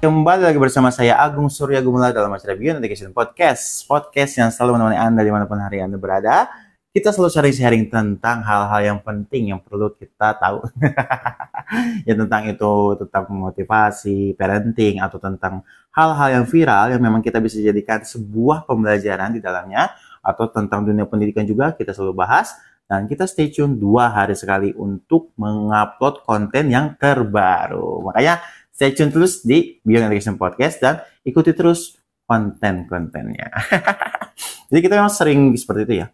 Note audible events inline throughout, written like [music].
Kembali lagi bersama saya Agung Surya Gumula dalam acara Beyond Education Podcast. Podcast yang selalu menemani Anda di mana pun hari Anda berada. Kita selalu sharing-sharing tentang hal-hal yang penting yang perlu kita tahu. [laughs] ya tentang itu, tentang motivasi, parenting, atau tentang hal-hal yang viral yang memang kita bisa jadikan sebuah pembelajaran di dalamnya. Atau tentang dunia pendidikan juga kita selalu bahas. Dan kita stay tune dua hari sekali untuk mengupload konten yang terbaru. Makanya Stay tune terus di Beyond Education Podcast dan ikuti terus konten-kontennya. [laughs] Jadi kita memang sering seperti itu ya.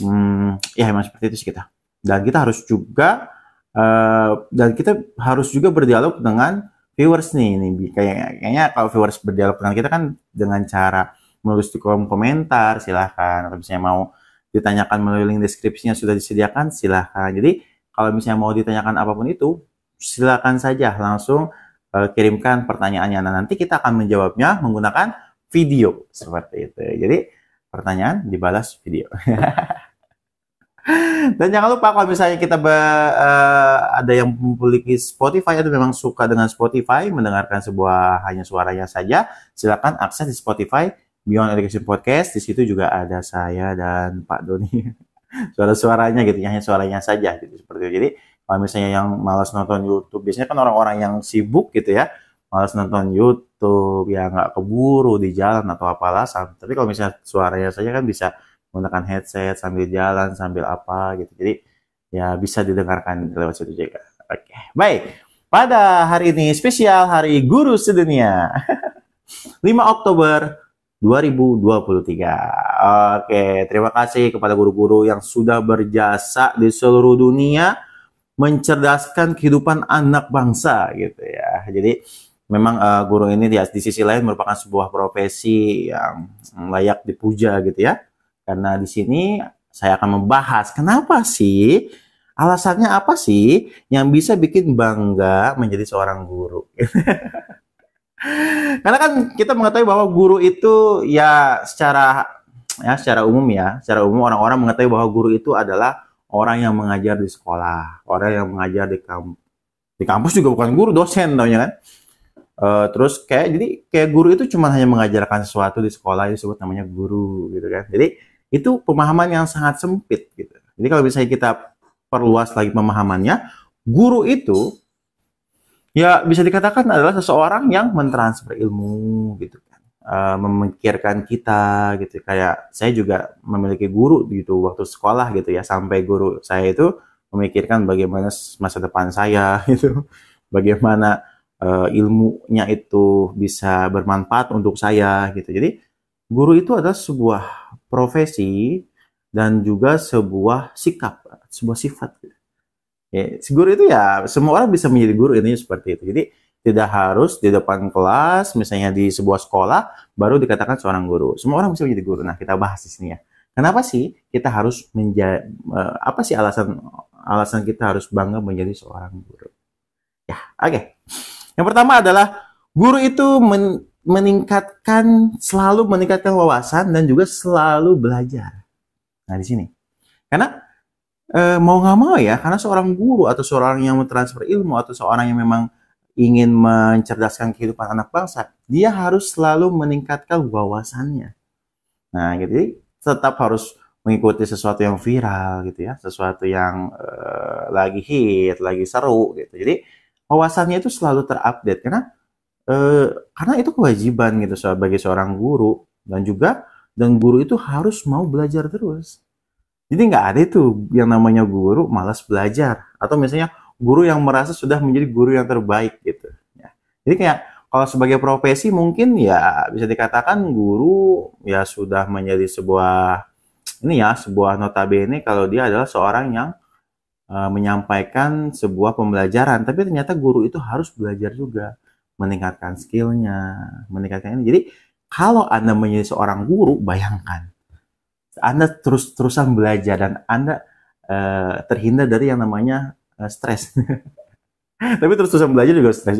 Hmm, ya memang seperti itu sih kita. Dan kita harus juga uh, dan kita harus juga berdialog dengan viewers nih. Nih kayaknya, kayaknya kalau viewers berdialog dengan kita kan dengan cara menulis di kolom komentar silahkan atau misalnya mau ditanyakan melalui link deskripsinya sudah disediakan silahkan. Jadi kalau misalnya mau ditanyakan apa pun itu silahkan saja langsung uh, kirimkan pertanyaannya. Nah, nanti kita akan menjawabnya menggunakan video seperti itu. Jadi, pertanyaan dibalas video. [laughs] Dan jangan lupa kalau misalnya kita be, uh, ada yang memiliki Spotify atau memang suka dengan Spotify, mendengarkan sebuah hanya suaranya saja, silakan akses di Spotify Beyond Education Podcast. Di situ juga ada saya dan Pak Doni. [laughs] Suara-suaranya gitu, hanya suaranya saja gitu seperti itu. Jadi kalau misalnya yang malas nonton YouTube biasanya kan orang-orang yang sibuk gitu ya malas nonton YouTube ya nggak keburu di jalan atau apalah tapi kalau misalnya suaranya saja kan bisa menggunakan headset sambil jalan sambil apa gitu. Jadi ya bisa didengarkan lewat situ juga. Oke baik. Pada hari ini spesial hari guru sedunia. [laughs] 5 Oktober 2023 oke terima kasih kepada guru-guru yang sudah berjasa di seluruh dunia mencerdaskan kehidupan anak bangsa gitu ya. Jadi memang uh, guru ini di, di sisi lain merupakan sebuah profesi yang layak dipuja gitu ya. Karena di sini saya akan membahas kenapa sih alasannya apa sih yang bisa bikin bangga menjadi seorang guru. [laughs] Karena kan kita mengetahui bahwa guru itu ya secara ya secara umum ya, secara umum orang-orang mengetahui bahwa guru itu adalah orang yang mengajar di sekolah, orang yang mengajar di kampus. Di kampus juga bukan guru, dosen taunya kan. Uh, terus kayak jadi kayak guru itu cuma hanya mengajarkan sesuatu di sekolah disebut namanya guru gitu kan. Jadi itu pemahaman yang sangat sempit gitu. Jadi kalau misalnya kita perluas lagi pemahamannya, guru itu ya bisa dikatakan adalah seseorang yang mentransfer ilmu gitu uh, memikirkan kita gitu. Kayak saya juga memiliki guru gitu waktu sekolah gitu ya. Sampai guru saya itu memikirkan bagaimana masa depan saya [laughs] gitu. Bagaimana uh, ilmunya itu bisa bermanfaat untuk saya gitu. Jadi guru itu adalah sebuah profesi dan juga sebuah sikap sebuah sifat. Ya, guru itu ya semua orang bisa menjadi guru ini seperti itu. Jadi tidak harus di depan kelas, misalnya di sebuah sekolah, baru dikatakan seorang guru. Semua orang bisa menjadi guru. Nah, kita bahas di sini ya. Kenapa sih kita harus menjadi, eh, apa sih alasan alasan kita harus bangga menjadi seorang guru? Ya, oke. Okay. Yang pertama adalah guru itu men meningkatkan, selalu meningkatkan wawasan dan juga selalu belajar. Nah, di sini. Karena e, mau nggak mau ya, karena seorang guru atau seorang yang mentransfer ilmu atau seorang yang memang ingin mencerdaskan kehidupan anak bangsa, dia harus selalu meningkatkan wawasannya. Nah, jadi tetap harus mengikuti sesuatu yang viral gitu ya, sesuatu yang uh, lagi hit, lagi seru gitu. Jadi wawasannya itu selalu terupdate karena uh, karena itu kewajiban gitu sebagai seorang guru dan juga dan guru itu harus mau belajar terus. Jadi nggak ada itu yang namanya guru malas belajar atau misalnya guru yang merasa sudah menjadi guru yang terbaik gitu. Ya. Jadi kayak kalau sebagai profesi mungkin ya bisa dikatakan guru ya sudah menjadi sebuah ini ya sebuah notabene kalau dia adalah seorang yang uh, menyampaikan sebuah pembelajaran tapi ternyata guru itu harus belajar juga meningkatkan skillnya meningkatkan ini jadi kalau anda menjadi seorang guru bayangkan anda terus-terusan belajar dan anda uh, terhindar dari yang namanya uh, stres. [laughs] Tapi terus terusan belajar juga stres.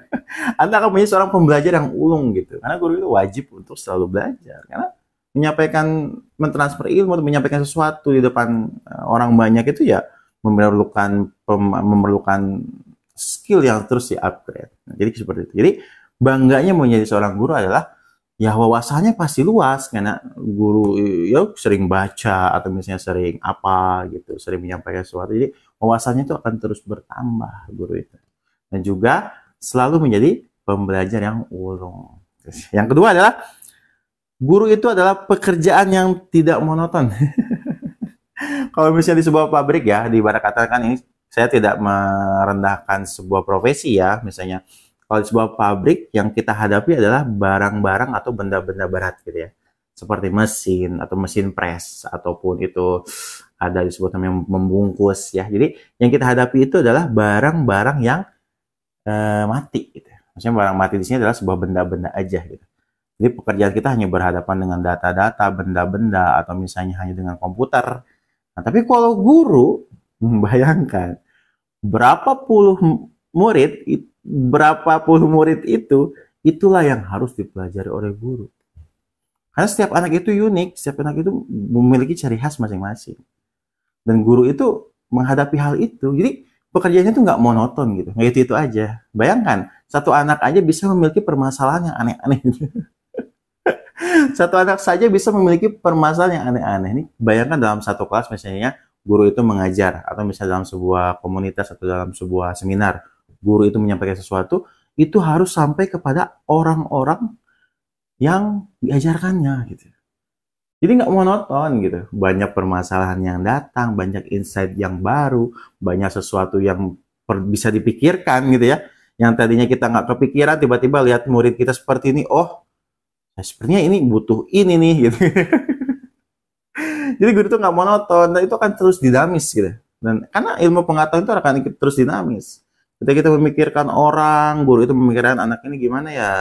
[laughs] Anda akan menjadi seorang pembelajar yang ulung gitu. Karena guru itu wajib untuk selalu belajar. Karena menyampaikan, mentransfer ilmu atau menyampaikan sesuatu di depan uh, orang banyak itu ya memerlukan pem, memerlukan skill yang terus di upgrade. Nah, jadi seperti itu. Jadi bangganya menjadi seorang guru adalah ya wawasannya pasti luas karena guru ya sering baca atau misalnya sering apa gitu, sering menyampaikan sesuatu. Jadi wawasannya itu akan terus bertambah guru itu. Dan juga selalu menjadi pembelajar yang ulung. Yang kedua adalah guru itu adalah pekerjaan yang tidak monoton. [laughs] Kalau misalnya di sebuah pabrik ya, di ibarat katakan ini saya tidak merendahkan sebuah profesi ya, misalnya kalau di sebuah pabrik yang kita hadapi adalah barang-barang atau benda-benda berat gitu ya. Seperti mesin atau mesin press ataupun itu ada disebut namanya membungkus ya. Jadi yang kita hadapi itu adalah barang-barang yang eh, mati gitu. Maksudnya barang mati di sini adalah sebuah benda-benda aja gitu. Jadi pekerjaan kita hanya berhadapan dengan data-data, benda-benda, atau misalnya hanya dengan komputer. Nah, tapi kalau guru, [laughs] bayangkan, berapa puluh murid, berapa puluh murid itu, itulah yang harus dipelajari oleh guru. Karena setiap anak itu unik, setiap anak itu memiliki ciri khas masing-masing. Dan guru itu menghadapi hal itu. Jadi pekerjaannya itu nggak monoton gitu. Nggak itu, itu aja. Bayangkan, satu anak aja bisa memiliki permasalahan yang aneh-aneh [laughs] satu anak saja bisa memiliki permasalahan yang aneh-aneh. Ini bayangkan dalam satu kelas misalnya guru itu mengajar atau misalnya dalam sebuah komunitas atau dalam sebuah seminar guru itu menyampaikan sesuatu itu harus sampai kepada orang-orang yang diajarkannya gitu. Jadi nggak monoton gitu. Banyak permasalahan yang datang, banyak insight yang baru, banyak sesuatu yang bisa dipikirkan gitu ya. Yang tadinya kita nggak kepikiran, tiba-tiba lihat murid kita seperti ini, oh Nah, sepertinya ini butuh ini nih [laughs] gitu. Jadi guru itu nggak monoton, dan itu akan terus dinamis gitu. Dan karena ilmu pengetahuan itu akan terus dinamis. Ketika kita memikirkan orang, guru itu memikirkan anak ini gimana ya?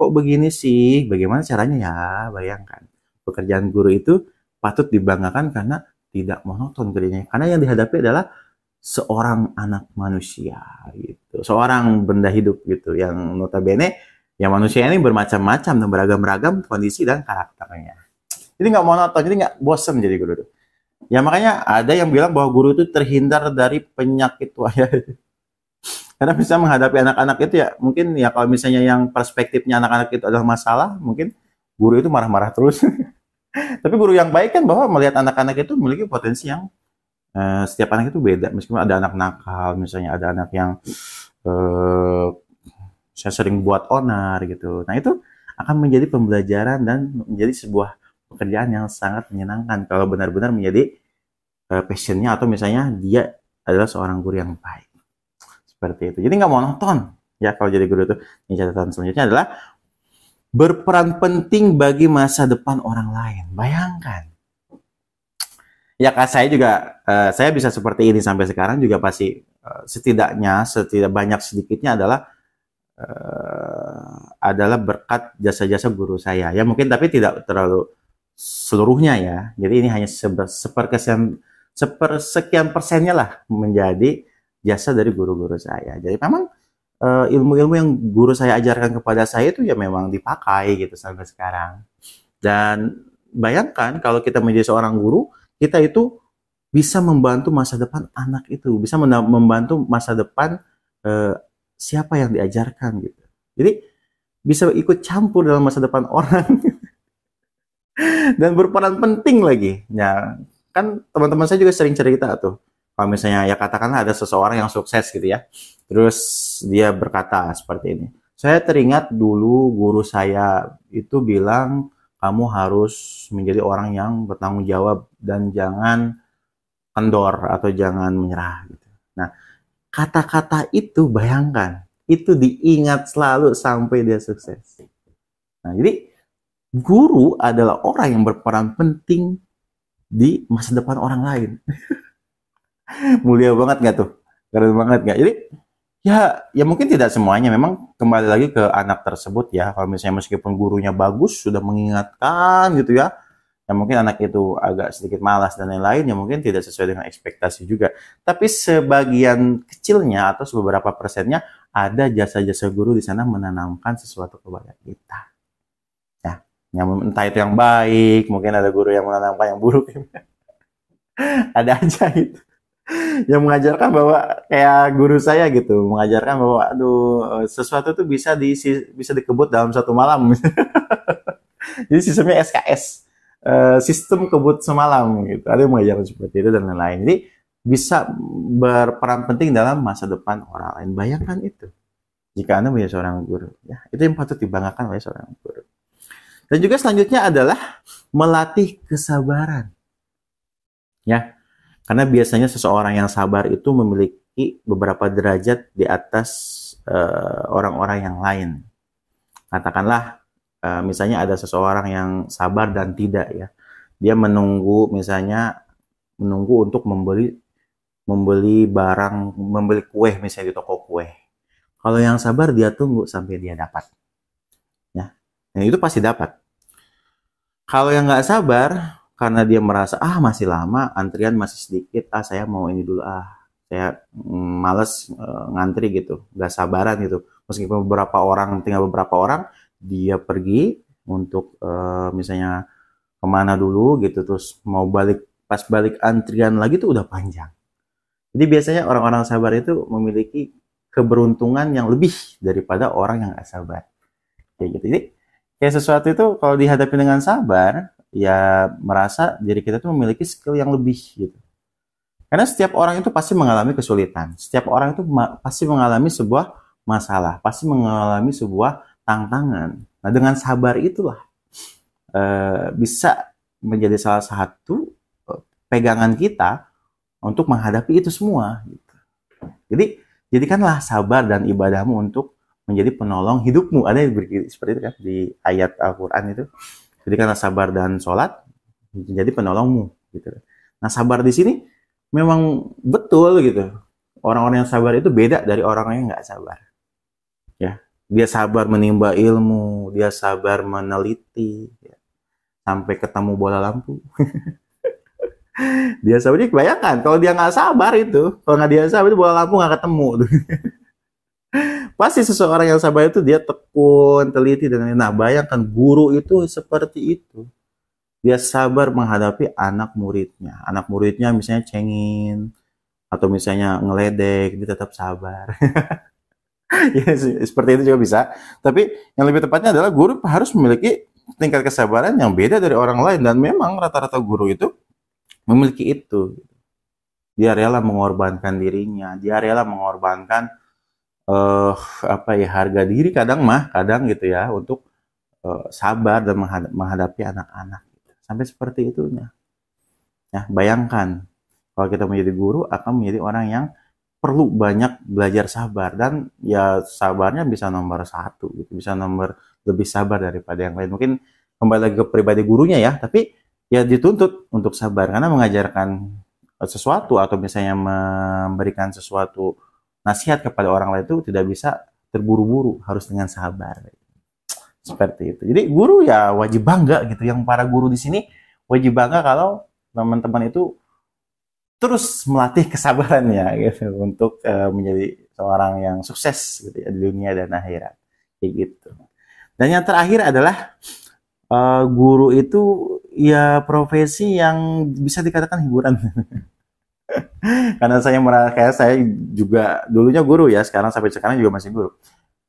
Kok begini sih? Bagaimana caranya ya? Bayangkan. Pekerjaan guru itu patut dibanggakan karena tidak monoton kerjanya. Karena yang dihadapi adalah seorang anak manusia gitu. Seorang benda hidup gitu yang notabene Ya manusia ini bermacam-macam dan beragam-ragam kondisi dan karakternya. Jadi nggak monoton, jadi nggak bosan jadi guru. Ya makanya ada yang bilang bahwa guru itu terhindar dari penyakit wayah. [laughs] Karena bisa menghadapi anak-anak itu ya mungkin ya kalau misalnya yang perspektifnya anak-anak itu adalah masalah, mungkin guru itu marah-marah terus. [laughs] Tapi guru yang baik kan bahwa melihat anak-anak itu memiliki potensi yang uh, setiap anak itu beda. Meskipun ada anak nakal, misalnya ada anak yang uh, saya sering buat onar gitu. Nah itu akan menjadi pembelajaran dan menjadi sebuah pekerjaan yang sangat menyenangkan kalau benar-benar menjadi uh, passionnya atau misalnya dia adalah seorang guru yang baik. Seperti itu. Jadi nggak monoton ya kalau jadi guru itu. Ini catatan selanjutnya adalah berperan penting bagi masa depan orang lain. Bayangkan. Ya kak saya juga, uh, saya bisa seperti ini sampai sekarang juga pasti uh, setidaknya, setidak banyak sedikitnya adalah uh, adalah berkat jasa-jasa guru saya. Ya mungkin tapi tidak terlalu seluruhnya ya. Jadi ini hanya sepersekian sepersekian persennya lah menjadi jasa dari guru-guru saya. Jadi memang uh, ilmu-ilmu yang guru saya ajarkan kepada saya itu ya memang dipakai gitu sampai sekarang. Dan bayangkan kalau kita menjadi seorang guru, kita itu bisa membantu masa depan anak itu, bisa membantu masa depan uh, siapa yang diajarkan gitu. Jadi bisa ikut campur dalam masa depan [laughs] orang dan berperan penting lagi. Ya, kan teman-teman saya juga sering cerita tuh. Kalau misalnya ya katakanlah ada seseorang yang sukses gitu ya. Terus dia berkata seperti ini. Saya teringat dulu guru saya itu bilang kamu harus menjadi orang yang bertanggung jawab dan jangan kendor atau jangan menyerah gitu. Nah, kata-kata itu bayangkan, itu diingat selalu sampai dia sukses. Nah, jadi guru adalah orang yang berperan penting di masa depan orang lain. [laughs] Mulia banget nggak tuh? Keren banget nggak? Jadi ya ya mungkin tidak semuanya memang kembali lagi ke anak tersebut ya kalau misalnya meskipun gurunya bagus sudah mengingatkan gitu ya ya mungkin anak itu agak sedikit malas dan lain-lain ya mungkin tidak sesuai dengan ekspektasi juga. Tapi sebagian kecilnya atau beberapa persennya ada jasa-jasa guru di sana menanamkan sesuatu kepada kita. Ya, yang entah itu yang baik, mungkin ada guru yang menanamkan yang buruk. [laughs] ada aja itu. [laughs] yang mengajarkan bahwa kayak guru saya gitu mengajarkan bahwa aduh sesuatu tuh bisa di bisa dikebut dalam satu malam. [laughs] Jadi sistemnya SKS eh, sistem kebut semalam gitu. Ada yang mengajarkan seperti itu dan lain-lain. Jadi bisa berperan penting dalam masa depan orang lain. Bayangkan itu. Jika anda menjadi seorang guru ya itu yang patut dibanggakan oleh seorang guru. Dan juga selanjutnya adalah melatih kesabaran. Ya karena biasanya seseorang yang sabar itu memiliki beberapa derajat di atas eh, orang-orang uh, yang lain. Katakanlah uh, misalnya ada seseorang yang sabar dan tidak ya. Dia menunggu misalnya menunggu untuk membeli membeli barang, membeli kue misalnya di toko kue. Kalau yang sabar dia tunggu sampai dia dapat. Ya. Dan itu pasti dapat. Kalau yang nggak sabar, karena dia merasa ah masih lama antrian masih sedikit ah saya mau ini dulu ah saya mm, males uh, ngantri gitu. Gak sabaran gitu. Meskipun beberapa orang tinggal beberapa orang dia pergi untuk uh, misalnya ke mana dulu gitu terus mau balik pas balik antrian lagi tuh udah panjang. Jadi biasanya orang-orang sabar itu memiliki keberuntungan yang lebih daripada orang yang gak sabar. Kayak gitu. Jadi kayak sesuatu itu kalau dihadapi dengan sabar ya merasa diri kita tuh memiliki skill yang lebih gitu. Karena setiap orang itu pasti mengalami kesulitan. Setiap orang itu ma pasti mengalami sebuah masalah, pasti mengalami sebuah tantangan. Nah, dengan sabar itulah e, bisa menjadi salah satu eh, pegangan kita untuk menghadapi itu semua. Gitu. Jadi, jadikanlah sabar dan ibadahmu untuk menjadi penolong hidupmu. Ada yang seperti itu kan di ayat Al-Quran itu. Jadi karena sabar dan sholat menjadi penolongmu gitu. Nah sabar di sini memang betul gitu. Orang-orang yang sabar itu beda dari orang yang nggak sabar. Ya, dia sabar menimba ilmu, dia sabar meneliti, ya. sampai ketemu bola lampu. [laughs] dia sabar, jadi bayangkan kalau dia nggak sabar itu, kalau nggak dia sabar itu bola lampu nggak ketemu. [laughs] Pasti seseorang yang sabar itu dia tekun, teliti dan nah bayangkan guru itu seperti itu. Dia sabar menghadapi anak muridnya. Anak muridnya misalnya cengin atau misalnya ngeledek, dia tetap sabar. [laughs] ya, seperti itu juga bisa. Tapi yang lebih tepatnya adalah guru harus memiliki tingkat kesabaran yang beda dari orang lain dan memang rata-rata guru itu memiliki itu. Dia rela mengorbankan dirinya, dia rela mengorbankan uh, apa ya harga diri kadang mah kadang gitu ya untuk uh, sabar dan menghadapi anak-anak gitu. sampai seperti itunya. Ya bayangkan kalau kita menjadi guru akan menjadi orang yang perlu banyak belajar sabar dan ya sabarnya bisa nomor satu gitu bisa nomor lebih sabar daripada yang lain. Mungkin kembali lagi ke pribadi gurunya ya tapi ya dituntut untuk sabar. Karena mengajarkan sesuatu atau misalnya memberikan sesuatu nasihat kepada orang lain itu tidak bisa terburu-buru, harus dengan sabar. Seperti itu. Jadi guru ya wajib bangga gitu. Yang para guru di sini wajib bangga kalau teman-teman itu terus melatih kesabarannya gitu untuk uh, menjadi seorang yang sukses gitu ya di dunia dan akhirat. Kayak gitu. Dan yang terakhir adalah uh, guru itu ya profesi yang bisa dikatakan hiburan. [laughs] [laughs] Karena saya merasa kayak saya juga dulunya guru ya, sekarang sampai sekarang juga masih guru.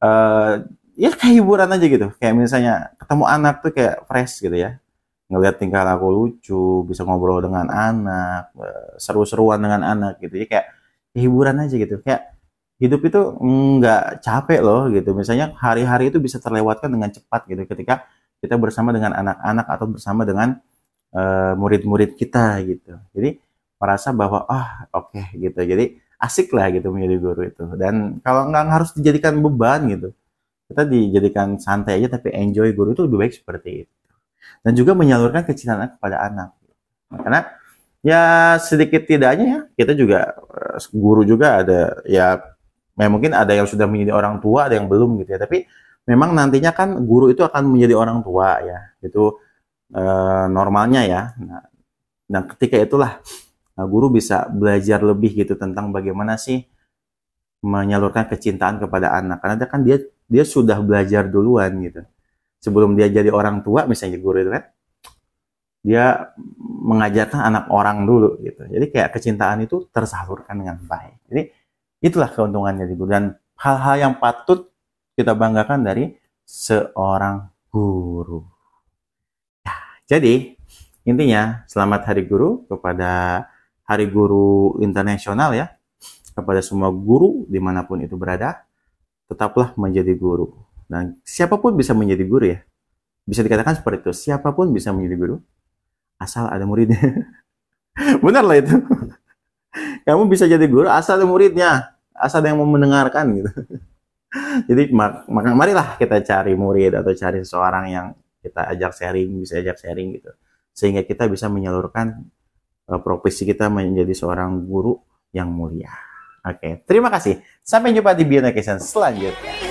Uh, ya kayak hiburan aja gitu. Kayak misalnya ketemu anak tuh kayak fresh gitu ya. Ngeliat tingkah laku lucu, bisa ngobrol dengan anak, uh, seru-seruan dengan anak gitu. Ya kayak hiburan aja gitu. Kayak hidup itu nggak capek loh gitu. Misalnya hari-hari itu bisa terlewatkan dengan cepat gitu ketika kita bersama dengan anak-anak atau bersama dengan eh, murid-murid uh, kita gitu. Jadi merasa bahwa ah oke okay, gitu. Jadi asik lah gitu menjadi guru itu. Dan kalau nggak harus dijadikan beban gitu. Kita dijadikan santai aja tapi enjoy guru itu lebih baik seperti itu. Dan juga menyalurkan kecintaan kepada anak. Karena ya sedikit tidaknya ya kita juga eh, guru juga ada ya, ya mungkin ada yang sudah menjadi orang tua ada yang belum gitu ya. Tapi memang nantinya kan guru itu akan menjadi orang tua ya. Itu e, normalnya ya. Nah, nah ketika itulah guru bisa belajar lebih gitu tentang bagaimana sih menyalurkan kecintaan kepada anak. Karena kan dia dia sudah belajar duluan gitu. Sebelum dia jadi orang tua misalnya guru itu kan. dia mengajarkan anak orang dulu gitu. Jadi kayak kecintaan itu tersalurkan dengan baik. Jadi itulah keuntungannya di guru dan hal-hal yang patut kita banggakan dari seorang guru. Ya, jadi intinya selamat Hari Guru kepada Hari Guru Internasional ya kepada semua guru di mana pun itu berada tetaplah menjadi guru dan siapa pun bisa menjadi guru ya bisa dikatakan seperti itu siapa pun bisa menjadi guru asal ada muridnya. [laughs] Benar lah itu. Kamu bisa jadi guru asal ada muridnya, asal ada yang mau mendengarkan gitu. [laughs] Jadi maka marilah kita cari murid atau cari seseorang yang kita ajak sharing, bisa ajak sharing gitu. Sehingga kita bisa menyalurkan profesi kita menjadi seorang guru yang mulia. Oke, terima kasih. Sampai jumpa di Bionecation selanjutnya.